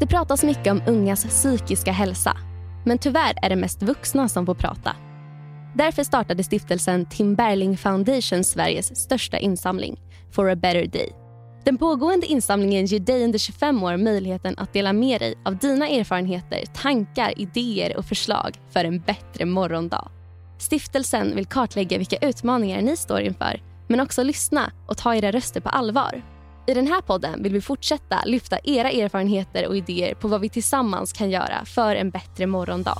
Det pratas mycket om ungas psykiska hälsa. Men tyvärr är det mest vuxna som får prata. Därför startade stiftelsen Tim Berling Foundation Sveriges största insamling, For a better day. Den pågående insamlingen ger dig under 25 år möjligheten att dela med dig av dina erfarenheter, tankar, idéer och förslag för en bättre morgondag. Stiftelsen vill kartlägga vilka utmaningar ni står inför men också lyssna och ta era röster på allvar. I den här podden vill vi fortsätta lyfta era erfarenheter och idéer på vad vi tillsammans kan göra för en bättre morgondag.